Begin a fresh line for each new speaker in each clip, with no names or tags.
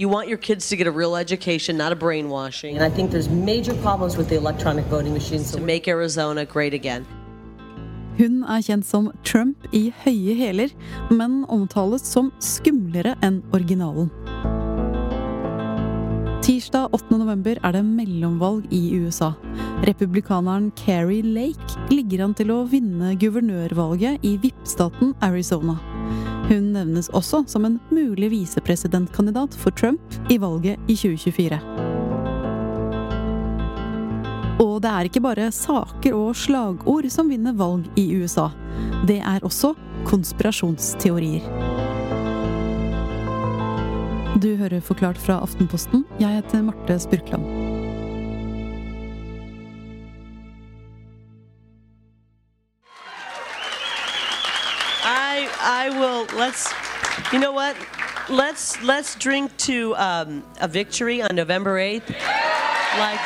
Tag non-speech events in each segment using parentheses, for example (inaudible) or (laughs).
You want your kids to get a real education, not a brainwashing.
And I think there's major problems with the electronic voting machines.
To make Arizona great again.
Hun er kjent som Trump i høye hæler, men omtales som skumlere enn originalen. Tirsdag 8. november er det mellomvalg i USA. Republikaneren Keri Lake ligger an til å vinne guvernørvalget i VIP-staten Arizona. Hun nevnes også som en mulig visepresidentkandidat for Trump i valget i 2024. Og det er ikke bare saker og slagord som vinner valg i USA. Det er også konspirasjonsteorier. Du hører Forklart fra Aftenposten. Jeg heter Marte Spurkland.
I let's you know what? Let's let's drink to um, a victory on November 8th. Like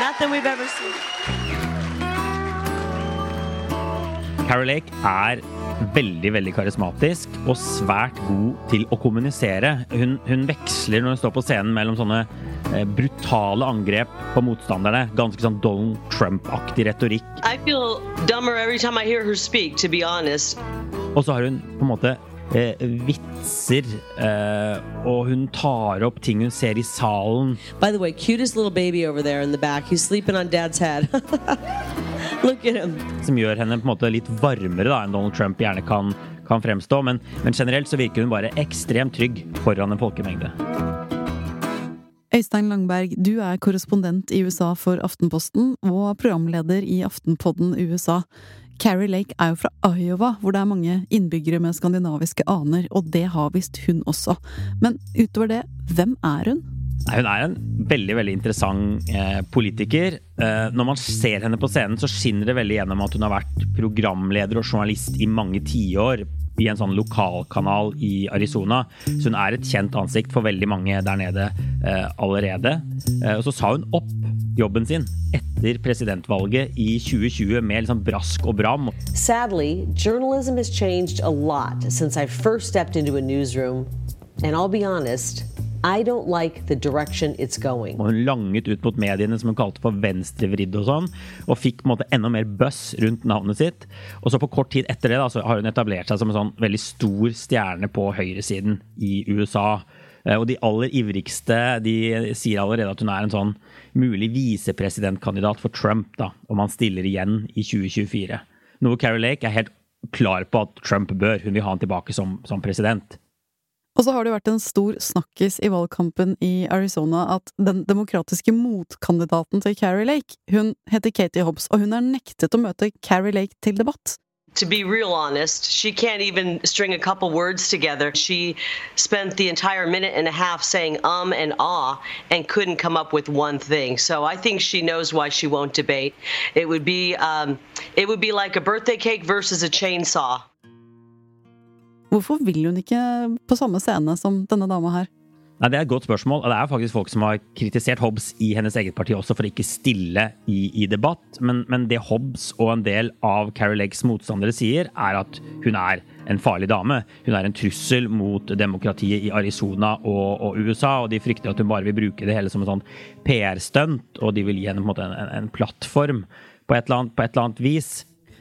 nothing we've ever seen.
Carol Lake er veldig veldig karismatisk og svært god til å kommunisere. Hun, hun veksler når hun står på scenen mellom sånne eh, brutale angrep på motstanderne. Ganske sånn Donald Trump-aktig retorikk.
I feel dumber every time I hear her speak, to be honest.
Og så har hun på en måte eh, vitser, eh, og hun tar opp ting hun ser i salen.
By the way, cutest little baby over there in the back. He's sleeping on dad's head. (laughs) Look at him.
Som gjør henne på en måte litt varmere da, enn Donald Trump gjerne kan, kan fremstå. Men, men generelt så virker hun bare ekstremt trygg foran en folkemengde.
Øystein Langberg, du er korrespondent i USA for Aftenposten og programleder i Aftenpodden USA. Carrie Lake er jo fra Iowa, hvor det er mange innbyggere med skandinaviske aner, og det har visst hun også. Men utover det, hvem er hun?
Hun er en veldig veldig interessant eh, politiker. Eh, når man ser henne på scenen, så skinner det veldig gjennom at hun har vært programleder og journalist i mange tiår i en sånn lokalkanal i Arizona. Så hun er et kjent ansikt for veldig mange der nede eh, allerede. Eh, og så sa hun opp jobben sin etter presidentvalget i 2020 med liksom brask og bram.
Sadly, journalism has changed a lot since I first stepped into a newsroom. And I'll be honest, I don't like the direction it's going.
Og hun langet ut mot mediene som hun kalte for venstrevridd og sånn, og fikk på en måte enda mer buzz rundt navnet sitt. Og så på kort tid etter det da, så har hun etablert seg som en sånn veldig stor stjerne på høyresiden i USA. Eh, og de aller ivrigste de sier allerede at hun er en sånn mulig visepresidentkandidat for Trump da, om han stiller igjen i 2024. Noe Carrie Lake er helt klar på at Trump bør. Hun vil ha han tilbake som, som president.
Og så har det vært en stor snakkis i valgkampen i Arizona at den demokratiske motkandidaten til Carrie Lake, hun heter Katie Hobbs, og hun har nektet å møte Carrie Lake til debatt.
To be real honest, she can't even string a couple words together. She spent the entire minute and a half saying um and ah and couldn't come up with one thing. So I think she knows why she won't debate. It would be um, it would be like a birthday cake versus a chainsaw.
Hvorfor vil hun ikke på samme scene som denne dama her?
Nei, Det er et godt spørsmål. Det er faktisk folk som har kritisert Hobbes i hennes eget parti også for ikke stille i, i debatt. Men, men, det Hobbes og en del av Carrie Leggs motstandere sier, er at hun er en farlig dame. Hun er en trussel mot demokratiet i Arizona og, og USA, og de frykter at hun bare vil bruke det hele som en sånn PR-stunt, og de vil gi henne en, en, en, plattform på et, annet, på et eller annet vis.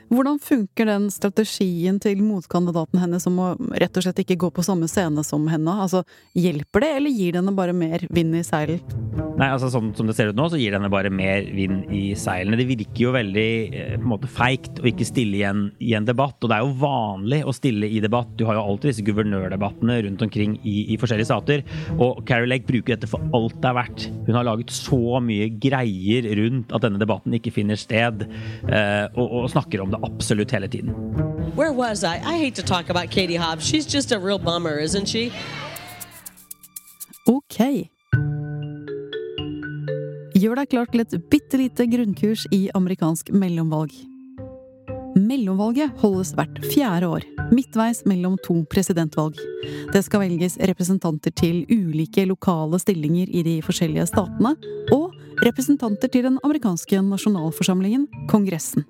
Hvordan funker den strategien til motkandidaten hennes om å rett og slett ikke gå på samme scene som henne? Altså, Hjelper det, eller gir det henne bare mer vind i seilen?
Nei, altså Sånn som det ser ut nå, så gir det henne bare mer vind i seilene. Det virker jo veldig eh, på en måte feigt å ikke stille i en, i en, debatt. Og det er jo vanlig å stille i debatt. Du har jo alltid disse guvernørdebattene rundt omkring i, i forskjellige stater. Og Carrie Lake bruker dette for alt det er verdt. Hun har laget så mye greier rundt at denne debatten ikke finner sted, eh, og, og snakker om det absolutt hele tiden.
Where was I? I hate to talk about Katie Hobbs. She's just a real bummer, isn't she?
Ok. Gjør deg klar til et bitte lite grunnkurs i amerikansk mellomvalg. Mellomvalget holdes hvert fjerde år, midtveis mellom to presidentvalg. Det skal velges representanter til ulike lokale stillinger i de forskjellige statene, og representanter til den amerikanske nasjonalforsamlingen, Kongressen.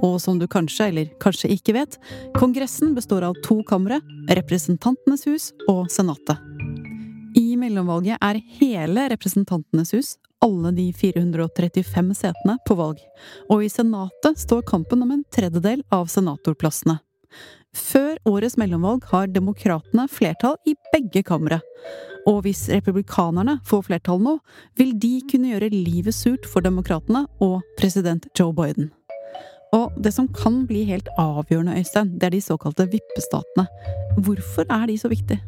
Og som du kanskje, eller kanskje ikke vet, Kongressen består av to kamre, Representantenes hus og Senatet. I mellomvalget er hele Representantenes hus, alle de 435 setene, på valg, og i Senatet står kampen om en tredjedel av senatorplassene. Før årets mellomvalg har demokratene flertall i begge kamre. Og hvis republikanerne får flertall nå, vil de kunne gjøre livet surt for demokratene og president Joe Biden. Og det som kan bli helt avgjørende, Øystein, det er de såkalte vippestatene. Hvorfor er de så viktige?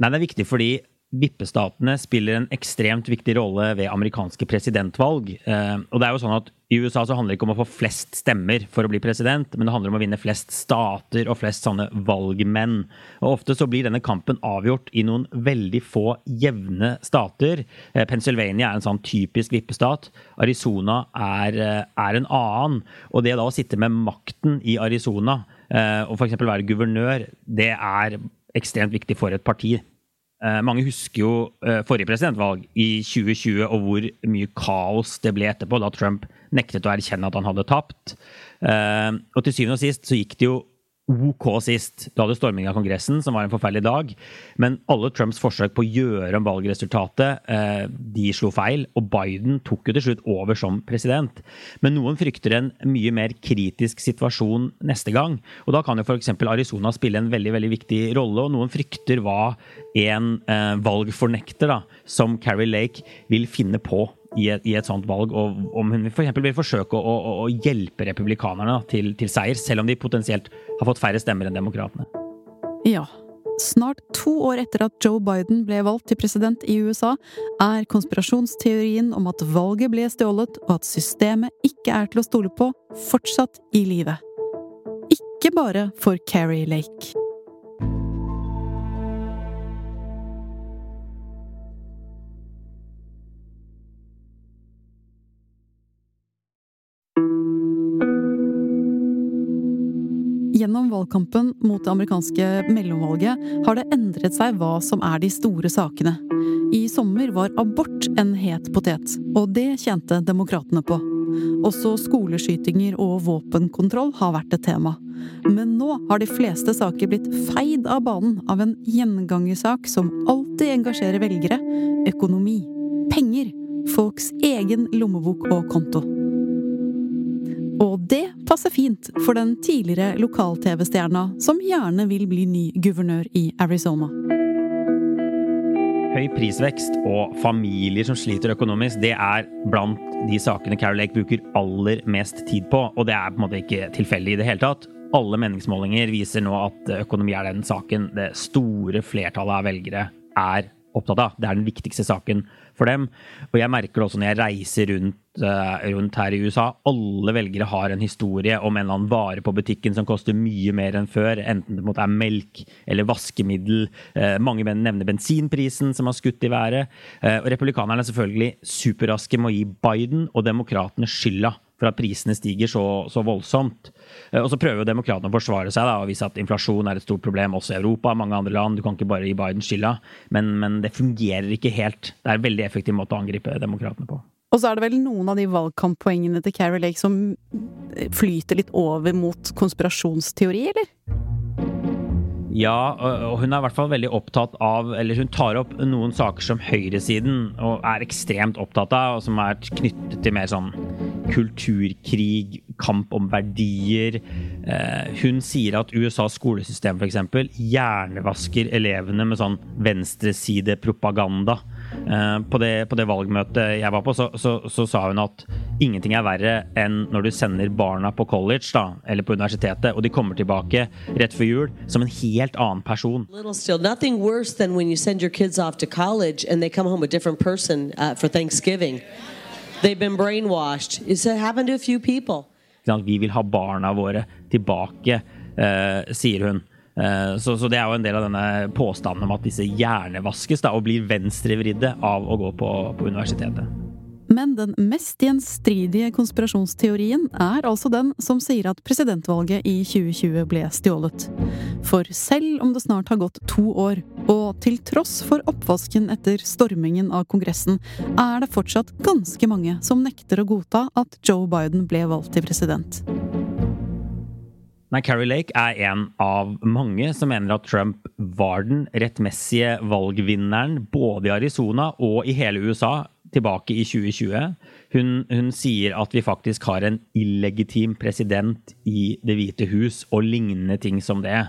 Nei, det er viktig fordi vippestatene spiller en ekstremt viktig rolle ved amerikanske presidentvalg. Eh, og det er jo sånn at I USA så handler det ikke om å få flest stemmer for å bli president, men det handler om å vinne flest stater og flest sånne valgmenn. Og Ofte så blir denne kampen avgjort i noen veldig få jevne stater. Eh, Pennsylvania er en sånn typisk vippestat. Arizona er, eh, er en annen. Og det da å sitte med makten i Arizona og f.eks. være guvernør, det er ekstremt viktig for et parti. Eh, mange husker jo eh, forrige presidentvalg i 2020 og hvor mye kaos det ble etterpå, da Trump nektet å erkjenne at han hadde tapt. Eh, og til syvende og sist så gikk det jo OK sist. Du hadde storming av Kongressen, som var en forferdelig dag. Men alle Trumps forsøk på å gjøre om valgresultatet, eh, de slo feil. Og Biden tok jo til slutt over som president. Men noen frykter en mye mer kritisk situasjon neste gang. Og da kan jo f.eks. Arizona spille en veldig veldig viktig rolle. Og noen frykter hva en eh, valgfornekter da, som Carrie Lake vil finne på i et, i et, sånt valg, og om hun for vil forsøke å, å, å hjelpe republikanerne til, til, seier, selv om de potensielt har fått færre stemmer enn demokratene.
Ja. Snart to år etter at Joe Biden ble valgt til president i USA, er konspirasjonsteorien om at valget ble stjålet og at systemet ikke er til å stole på, fortsatt i live. Ikke bare for Carrie Lake. Valgkampen mot det amerikanske mellomvalget har det endret seg hva som er de store sakene. I sommer var abort en het potet, og det tjente demokratene på. Også skoleskytinger og våpenkontroll har vært et tema. Men nå har de fleste saker blitt feid av banen av en gjengangersak som alltid engasjerer velgere økonomi. Penger. Folks egen lommebok og konto. Og det passer fint for den tidligere lokal-TV-stjerna som gjerne vil bli ny guvernør i Arizona.
Høy prisvekst og familier som sliter økonomisk, det er blant de sakene Carol Lake bruker aller mest tid på. Og det er på en måte ikke tilfeldig i det hele tatt. Alle meningsmålinger viser nå at økonomi er den saken det store flertallet av velgere er opptatt av. Det er den viktigste saken for dem. Og jeg merker det også når jeg reiser rundt, rundt, her i USA. Alle velgere har en historie om en eller annen vare på butikken som koster mye mer enn før. Enten det måtte er melk eller vaskemiddel. Uh, mange menn nevner bensinprisen som har skutt i været. Uh, og republikanerne er selvfølgelig superraske med å gi Biden og demokratene skylda for at prisene stiger så, så voldsomt. Eh, og så prøver jo demokratene å forsvare seg da, og vise at inflasjon er et stort problem også i Europa og mange andre land. Du kan ikke bare gi Biden skylda, men, men det fungerer ikke helt. Det er en veldig effektiv måte å angripe demokratene på.
Og så er det vel noen av de valgkamppoengene til Carrie Lake som flyter litt over mot konspirasjonsteori, eller?
Ja, og hun er i hvert fall veldig opptatt av Eller hun tar opp noen saker som høyresiden og er ekstremt opptatt av, og som er knyttet til mer sånn kulturkrig, kamp om verdier. Eh, hun sier at USAs skolesystem f.eks. hjernevasker elevene med sånn venstresidepropaganda. Eh, på det, på det valgmøtet jeg var på, så, så, så, sa hun at ingenting er verre enn når du sender barna på college da, eller på universitetet, og de kommer tilbake rett før jul som en helt annen person.
Nothing worse than when you send your kids off to college and they come home a different person uh, for Thanksgiving. They've been brainwashed. It's happened to a few people.
Vi vil ha barna våre tilbake, uh, sier hun. Uh, så, så, det er jo en del av denne påstanden om at disse hjernevaskes da, og blir venstrevridde av å gå på, på universitetet.
Men den mest gjenstridige konspirasjonsteorien er altså den som sier at presidentvalget i 2020 ble stjålet. For selv om det snart har gått to år, og til tross for oppvasken etter stormingen av Kongressen, er det fortsatt ganske mange som nekter å godta at Joe Biden ble valgt til president.
Nei, Carrie Lake er en av mange som mener at Trump var den rettmessige valgvinneren både i Arizona og i hele USA tilbake i 2020. Hun, hun, sier at vi faktisk har en illegitim president i Det hvite hus og lignende ting som det.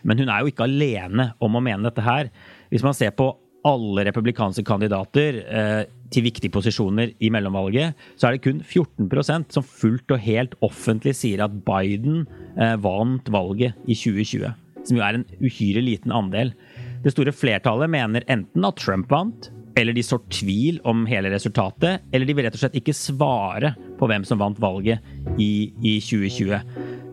Men hun er jo ikke alene om å mene dette her. Hvis man ser på alle republikanske kandidater eh, til viktige posisjoner i mellomvalget, så er det kun 14% som fullt og helt offentlig sier at Biden eh, vant valget i 2020. Som jo er en uhyre liten andel. Det store flertallet mener enten at Trump vant, eller de sår tvil om hele resultatet, eller de vil rett og slett ikke svare på hvem som vant valget i, i 2020.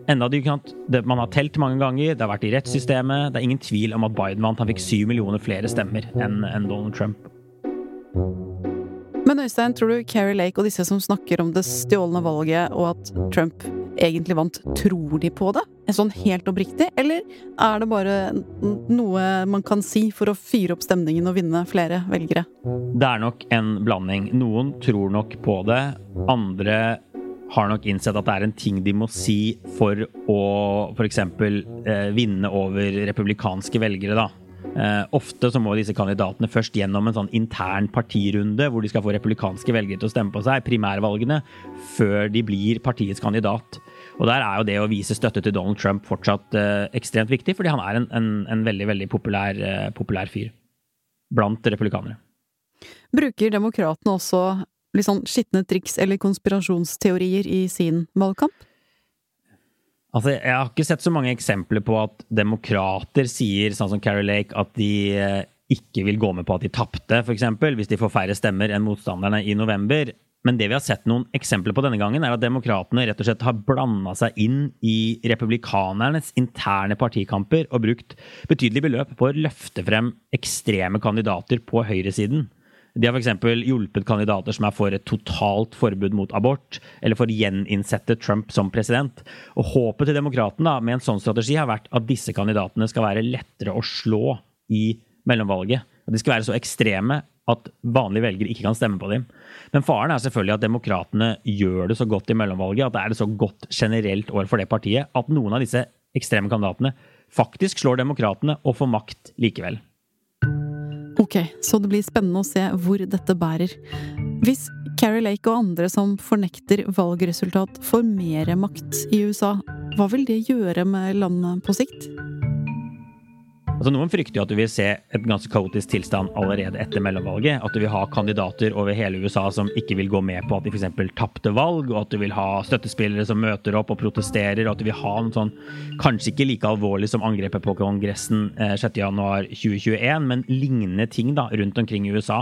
Enda de kan, Man har telt mange ganger, det har vært i rettssystemet. Det er ingen tvil om at Biden vant. Han fikk syv millioner flere stemmer enn en Donald Trump.
Men Øystein, tror du Keri Lake og disse som snakker om det stjålne valget, og at Trump egentlig vant, tror de på det? Sånn helt oppriktig? Eller er det bare noe man kan si for å fyre opp stemningen og vinne flere velgere?
Det er nok en blanding. Noen tror nok på det. Andre har nok innsett at det er en ting de må si for å f.eks. Eh, vinne over republikanske velgere, da. Eh, ofte så må disse kandidatene først gjennom en sånn intern partirunde hvor de skal få republikanske velgere til å stemme på seg, primærvalgene, før de blir partiets kandidat. Og der er jo det å vise støtte til Donald Trump fortsatt eh, ekstremt viktig, fordi han er en, en, en veldig, veldig populær, eh, populær, fyr blant republikanere.
Bruker demokratene også litt sånn skitne triks eller konspirasjonsteorier i sin valgkamp?
Altså, jeg har ikke sett så mange eksempler på at demokrater sier, sånn som Carrie Lake, at de eh, ikke vil gå med på at de tapte, f.eks., hvis de får færre stemmer enn motstanderne i november. Men det vi har sett noen eksempler på denne gangen, er at demokratene rett og slett har blanda seg inn i republikanernes interne partikamper og brukt betydelige beløp på å løfte frem ekstreme kandidater på høyresiden. De har f.eks. hjulpet kandidater som er for et totalt forbud mot abort, eller for å gjeninnsette Trump som president. Og Håpet til demokratene med en sånn strategi har vært at disse kandidatene skal være lettere å slå i mellomvalget. At de skal være så ekstreme at vanlige velgere ikke kan stemme på dem. Men faren er selvfølgelig at demokratene gjør det så godt i mellomvalget, at det er et så godt generelt år for det partiet, at noen av disse ekstreme kandidatene faktisk slår demokratene og får makt likevel.
Ok, så det blir spennende å se hvor dette bærer. Hvis Carrie Lake og andre som fornekter valgresultat, får mer makt i USA, hva vil det gjøre med landet på sikt?
Altså Noen frykter jo at du vil se et ganske kaotisk tilstand allerede etter mellomvalget. At du vil ha kandidater over hele USA som ikke vil gå med på at de f.eks. tapte valg, og at du vil ha støttespillere som møter opp og protesterer, og at du vil ha en sånn kanskje ikke like alvorlig som angrepet på Kongressen 6.1.2021, eh, men lignende ting da rundt omkring i USA.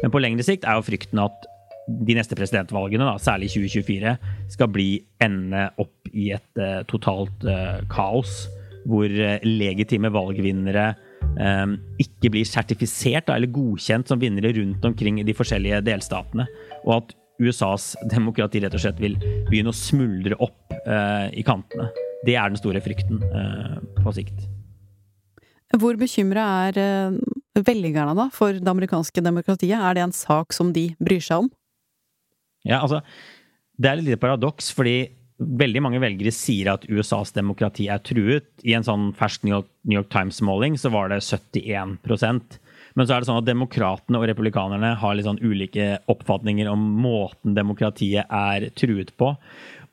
Men på lengre sikt er jo frykten at de neste presidentvalgene, da, særlig 2024, skal bli ende opp i et uh, totalt uh, kaos hvor eh, legitime valgvinnere um, ikke blir sertifisert eller godkjent som vinnere rundt omkring i de forskjellige delstatene. Og at USAs demokrati rett og slett vil begynne å smuldre opp uh, i kantene. Det er den store frykten uh, på sikt.
Hvor bekymra er uh, velgerne da for det amerikanske demokratiet? Er det en sak som de bryr seg om?
Ja, altså Det er et lite paradoks, fordi veldig mange velgere sier at USAs demokrati er truet. I en sånn fersk New York, York Times-måling så var det 71% Men så er det sånn at demokratene og republikanerne har litt sånn ulike oppfatninger om måten demokratiet er truet på.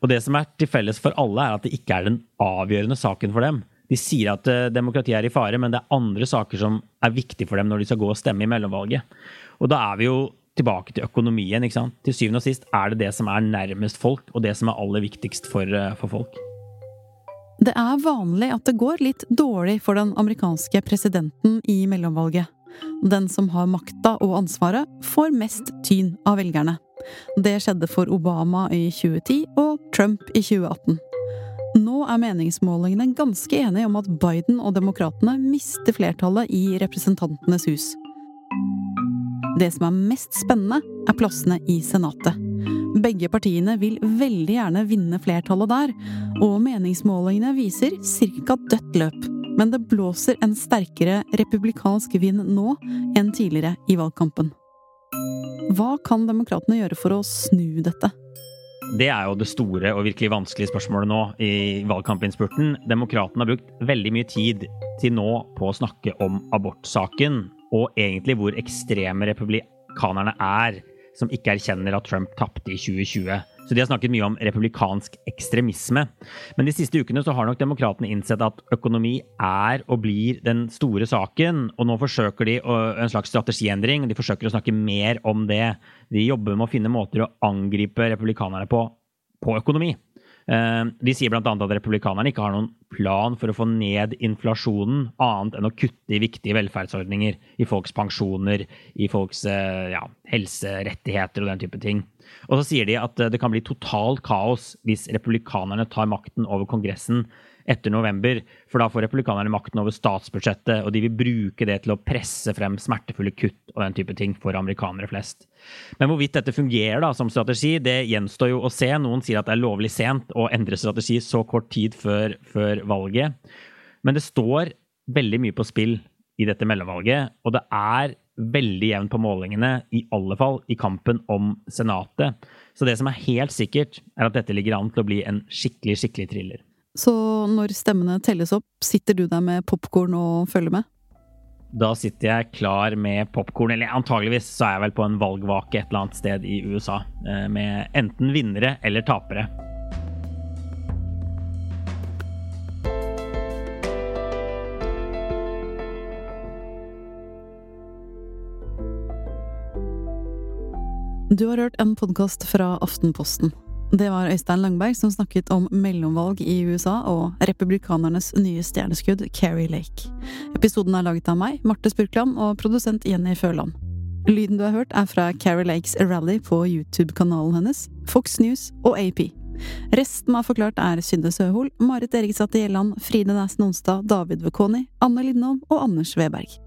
Og det som er til felles for alle, er at det ikke er den avgjørende saken for dem. De sier at eh, demokratiet er i fare, men det er andre saker som er viktige for dem når de skal gå og stemme i mellomvalget. Og da er vi jo tilbake til økonomien. ikke sant? Til syvende og sist er det det som er nærmest folk, og det som er aller viktigst for, eh, for folk.
Det er vanlig at det går litt dårlig for den amerikanske presidenten i mellomvalget. Den som har makta og ansvaret, får mest tyn av velgerne. Det skjedde for Obama i 2010 og Trump i 2018. Nå er meningsmålingene ganske enige om at Biden og demokratene mister flertallet i Representantenes hus. Det som er mest spennende, er plassene i Senatet. Begge partiene vil veldig gjerne vinne flertallet der, og meningsmålingene viser ca. dødt løp. Men det blåser en sterkere republikansk vind nå enn tidligere i valgkampen. Hva kan demokratene gjøre for å snu dette?
Det er jo det store og virkelig vanskelige spørsmålet nå i valgkampinnspurten. Demokratene har brukt veldig mye tid til nå på å snakke om abortsaken, og egentlig hvor ekstreme republikanerne er som ikke erkjenner at Trump tapte i 2020. Så de har snakket mye om republikansk ekstremisme. Men de siste ukene så har nok demokratene innsett at økonomi er og blir den store saken. Og nå forsøker de en slags strategiendring. De forsøker å snakke mer om det. De jobber med å finne måter å angripe republikanerne på på økonomi. Eh, de sier bl.a. at republikanerne ikke har noen plan for å få ned inflasjonen, annet enn å kutte i viktige velferdsordninger, i folks pensjoner, i folks eh, ja, helserettigheter og den type ting. Og så sier de at eh, det kan bli totalt kaos hvis republikanerne tar makten over Kongressen etter november, for da får republikanerne makten over statsbudsjettet, og de vil bruke det til å presse frem smertefulle kutt og den type ting for amerikanere flest. Men hvorvidt dette fungerer da som strategi, det gjenstår jo å se. Noen sier at det er lovlig sent å endre strategi så kort tid før, før valget. Men det står veldig mye på spill i dette mellomvalget, og det er veldig jevnt på målingene, i alle fall i kampen om Senatet. Så det som er helt sikkert, er at dette ligger an til å bli en skikkelig, skikkelig thriller.
Så når stemmene telles opp, sitter du der med popkorn og følger med?
Da sitter jeg klar med popkorn, eller antageligvis så er jeg vel på en valgvake et eller annet sted i USA. Eh, med enten vinnere eller tapere.
Du har hørt en podkast fra Aftenposten. Det var Øystein Langberg som snakket om mellomvalg i USA og republikanernes nye stjerneskudd, Keri Lake. Episoden er laget av meg, Marte Spurkland, og produsent Jenny Føland. Lyden du har hørt, er fra Keri Lakes rally på YouTube-kanalen hennes, Fox News og AP. Resten av Forklart er Synne Søhol, Marit Eriksatte Gjelland, Fride Næss Nonstad, David Vekoni, Anne Lindholm og Anders Weberg.